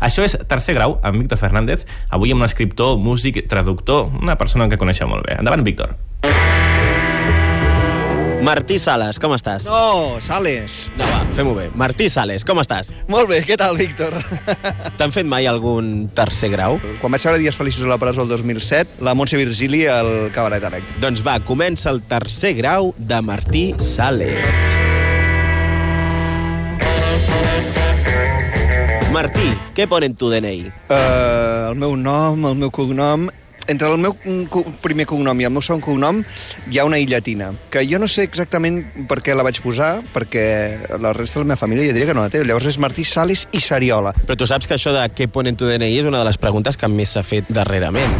Això és Tercer Grau, amb Víctor Fernández, avui amb un escriptor, músic, traductor, una persona que coneixeu molt bé. Endavant, Víctor. Martí Sales, com estàs? No, Sales. No, va, fem-ho bé. Martí Sales, com estàs? Molt bé, què tal, Víctor? T'han fet mai algun tercer grau? Quan vaig veure Dies Feliços a la presó el 2007, la Montse Virgili al Cabaret Arec. Doncs va, comença el tercer grau de Martí Sales. Martí, què pone en tu DNI? Uh, el meu nom, el meu cognom... Entre el meu primer cognom i el meu segon cognom hi ha una I llatina, que jo no sé exactament per què la vaig posar, perquè la resta de la meva família ja diria que no la té. Llavors és Martí Sales i Sariola. Però tu saps que això de què pone en tu DNI és una de les preguntes que més s'ha fet darrerament.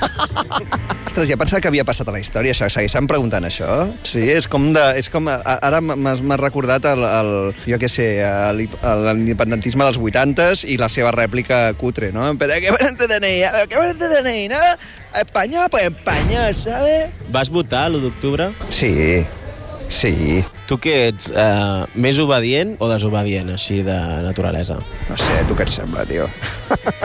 Ostres, ja pensava que havia passat a la història, això. Segueixen preguntant això? Sí, és com de... És com, ara m'ha recordat el, el, jo què sé, l'independentisme dels 80s i la seva rèplica cutre, no? Però què van DNI? Què van DNI, no? Espanya, pues Espanya, ¿sabes? Vas votar l'1 d'octubre? Sí, sí. Tu què ets, eh, més obedient o desobedient, així de naturalesa? No sé, tu què et sembla, tio?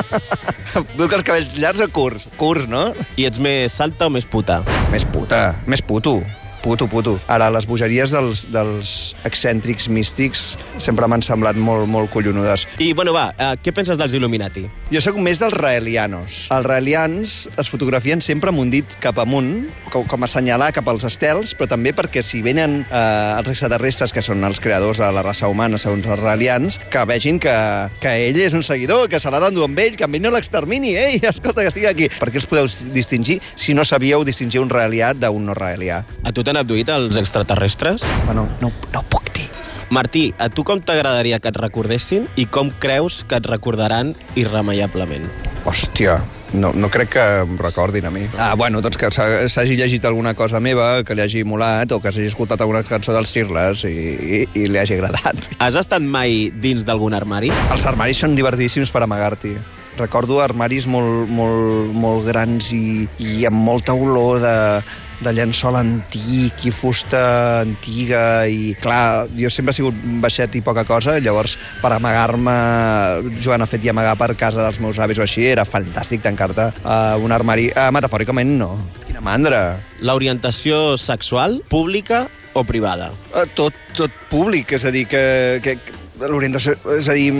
Vull que els cabells llargs o curts? Curts, no? I ets més salta o més puta? Més puta, més puto puto, puto. Ara, les bogeries dels, dels excèntrics místics sempre m'han semblat molt, molt collonudes. I, bueno, va, eh, què penses dels Illuminati? Jo sóc més dels raelianos. Els raelians es fotografien sempre amb un dit cap amunt, com, com a assenyalar cap als estels, però també perquè si venen eh, els extraterrestres, que són els creadors de la raça humana, segons els raelians, que vegin que, que ell és un seguidor, que se l'ha d'endur amb ell, que amb ell no l'extermini, ei, escolta, que estigui aquí. Per què els podeu distingir si no sabíeu distingir un raelià d'un no raelià? A tu abduït els extraterrestres? Bueno, no, no ho puc dir. Martí, a tu com t'agradaria que et recordessin i com creus que et recordaran irremeiablement? Hòstia, no, no crec que em recordin a mi. Ah, bueno, doncs que s'hagi llegit alguna cosa meva, que li hagi molat, o que s'hagi escoltat alguna cançó dels Cirles i, i, i li hagi agradat. Has estat mai dins d'algun armari? Els armaris són divertidíssims per amagar-t'hi. Recordo armaris molt, molt, molt grans i, i amb molta olor de, de llençol antic i fusta antiga i clar, jo sempre he sigut baixet i poca cosa, llavors per amagar-me Joan ha fet i amagar per casa dels meus avis o així, era fantàstic tancar-te a un armari, uh, metafòricament no. Quina mandra. L'orientació sexual, pública o privada? Uh, tot, tot públic, és a dir, que, que l'orientació, és a dir,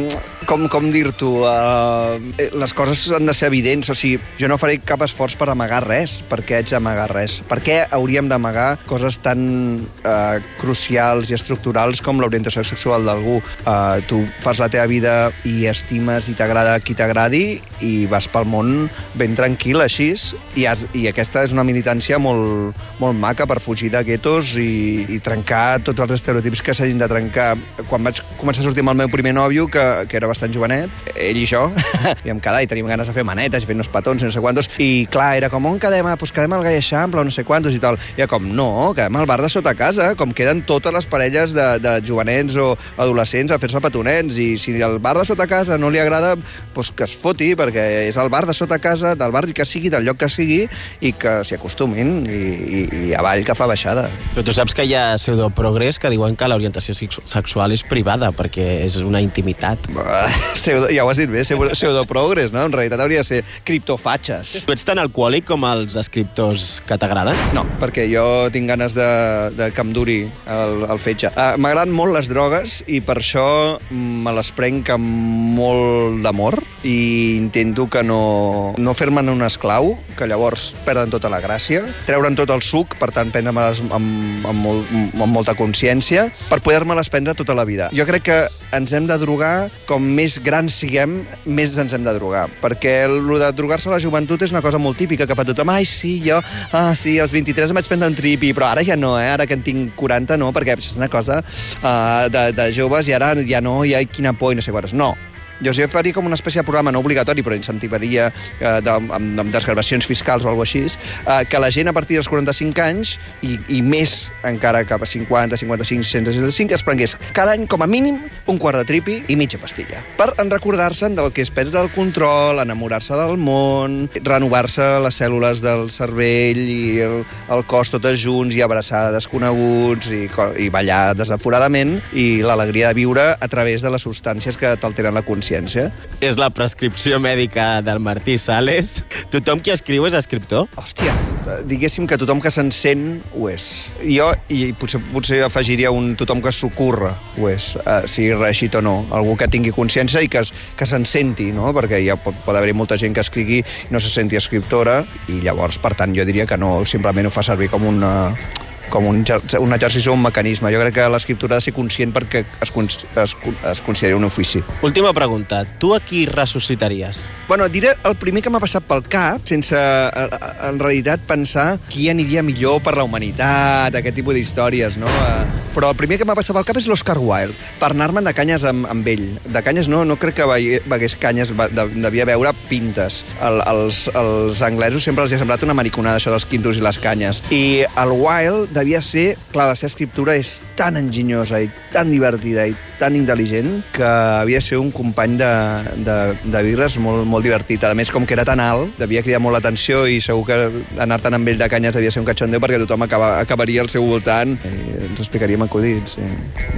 com, com dir-t'ho, uh, les coses han de ser evidents, o sigui, jo no faré cap esforç per amagar res, per què haig d'amagar res? Per què hauríem d'amagar coses tan uh, crucials i estructurals com l'orientació sexual d'algú? Uh, tu fas la teva vida i estimes i t'agrada qui t'agradi i vas pel món ben tranquil, així, i, has, i aquesta és una militància molt, molt maca per fugir de guetos i, i trencar tots els estereotips que s'hagin de trencar. Quan vaig començar sortir amb el meu primer nòvio, que, que era bastant jovenet, ell i jo, i em quedava i teníem ganes de fer manetes i fer uns petons i no sé quantos, i clar, era com, on quedem? Ah, pues quedem al Gai Eixample o no sé quantos i tal. I era com, no, quedem al bar de sota casa, com queden totes les parelles de, de jovenets o adolescents a fer-se petonets, i si el bar de sota casa no li agrada, pues que es foti, perquè és el bar de sota casa, del barri que sigui, del lloc que sigui, i que s'hi acostumin, i, i, i avall que fa baixada. Però tu saps que hi ha pseudoprogrés que diuen que l'orientació sexual és privada, perquè és una intimitat. Pseudo, ja ho has dit bé, pseudoprogres, no? En realitat hauria de ser criptofatxes. Tu ets tan alcohòlic com els escriptors que t'agraden? No, perquè jo tinc ganes de, de que em duri el, el fetge. Uh, M'agraden molt les drogues i per això me les prenc amb molt d'amor i intento que no, no fer-me'n un esclau, que llavors perden tota la gràcia, treure'n tot el suc, per tant, prendre-me-les amb, amb, molt, amb molta consciència, per poder-me-les prendre tota la vida. Jo crec que ens hem de drogar, com més grans siguem, més ens hem de drogar. Perquè el de drogar-se a la joventut és una cosa molt típica, que fa tothom, ai, sí, jo, ah, sí, als 23 em vaig prendre un tripi, però ara ja no, eh? ara que en tinc 40 no, perquè és una cosa uh, de, de joves i ara ja no, ai, quina por i no sé quantes. No, jo sí faria com una espècie de programa no obligatori, però incentivaria eh, de, amb, amb desgravacions fiscals o alguna així, eh, que la gent a partir dels 45 anys i, i més encara cap a 50, 55, 65 es prengués cada any com a mínim un quart de tripi i mitja pastilla. Per en recordar-se'n del que és perdre el control, enamorar-se del món, renovar-se les cèl·lules del cervell i el, el cos totes junts i abraçar desconeguts i, i ballar desaforadament i l'alegria de viure a través de les substàncies que t'alteren la consciència consciència. És la prescripció mèdica del Martí Sales. Tothom qui escriu és escriptor? Hòstia, diguéssim que tothom que se'n sent ho és. Jo, i potser, potser afegiria un tothom que s'ocorre ho és, uh, sigui reeixit o no. Algú que tingui consciència i que, que se'n senti, no? Perquè ja pot, pot haver molta gent que escrigui i no se senti escriptora, i llavors, per tant, jo diria que no, simplement ho fa servir com una com un, un exercici o un mecanisme. Jo crec que l'escriptura ha de ser conscient perquè es, es, es consideri un ofici. Última pregunta. Tu a qui ressuscitaries? Bueno, diré el primer que m'ha passat pel cap, sense eh, eh, en realitat pensar qui aniria millor per la humanitat, aquest tipus d'històries, no? Eh, Però el primer que m'ha passat pel cap és l'Oscar Wilde, per anar-me'n de canyes amb, amb ell. De canyes no, no crec que begués canyes, devia veure pintes. El, els, els anglesos sempre els ha semblat una mariconada, això dels quintos i les canyes. I el Wilde devia ser... Clar, la seva escriptura és tan enginyosa i tan divertida i tan intel·ligent que havia de ser un company de, de, de birres molt, molt divertit. A més, com que era tan alt, devia cridar molt l'atenció i segur que anar-te'n amb ell de canyes devia ser un cachondeu perquè tothom acaba, acabaria al seu voltant i ens explicaríem acudits. Sí.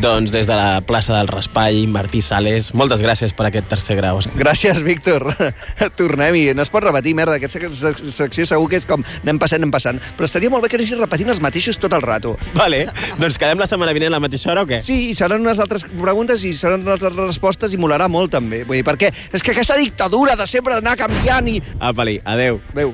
Doncs des de la plaça del Raspall, Martí Sales, moltes gràcies per aquest tercer grau. Gràcies, Víctor. Tornem-hi. No es pot repetir, merda. Aquesta sec- secció segur que és com anem passant, anem passant. Però estaria molt bé que anessis repetint els mateixos tot el rato. Vale, doncs quedem la setmana vinent a la mateixa hora o què? Sí, i seran unes altres preguntes i seran unes altres respostes i molarà molt també. Vull dir, perquè és que aquesta dictadura de sempre anar canviant i... Apa-li, adeu. Adéu.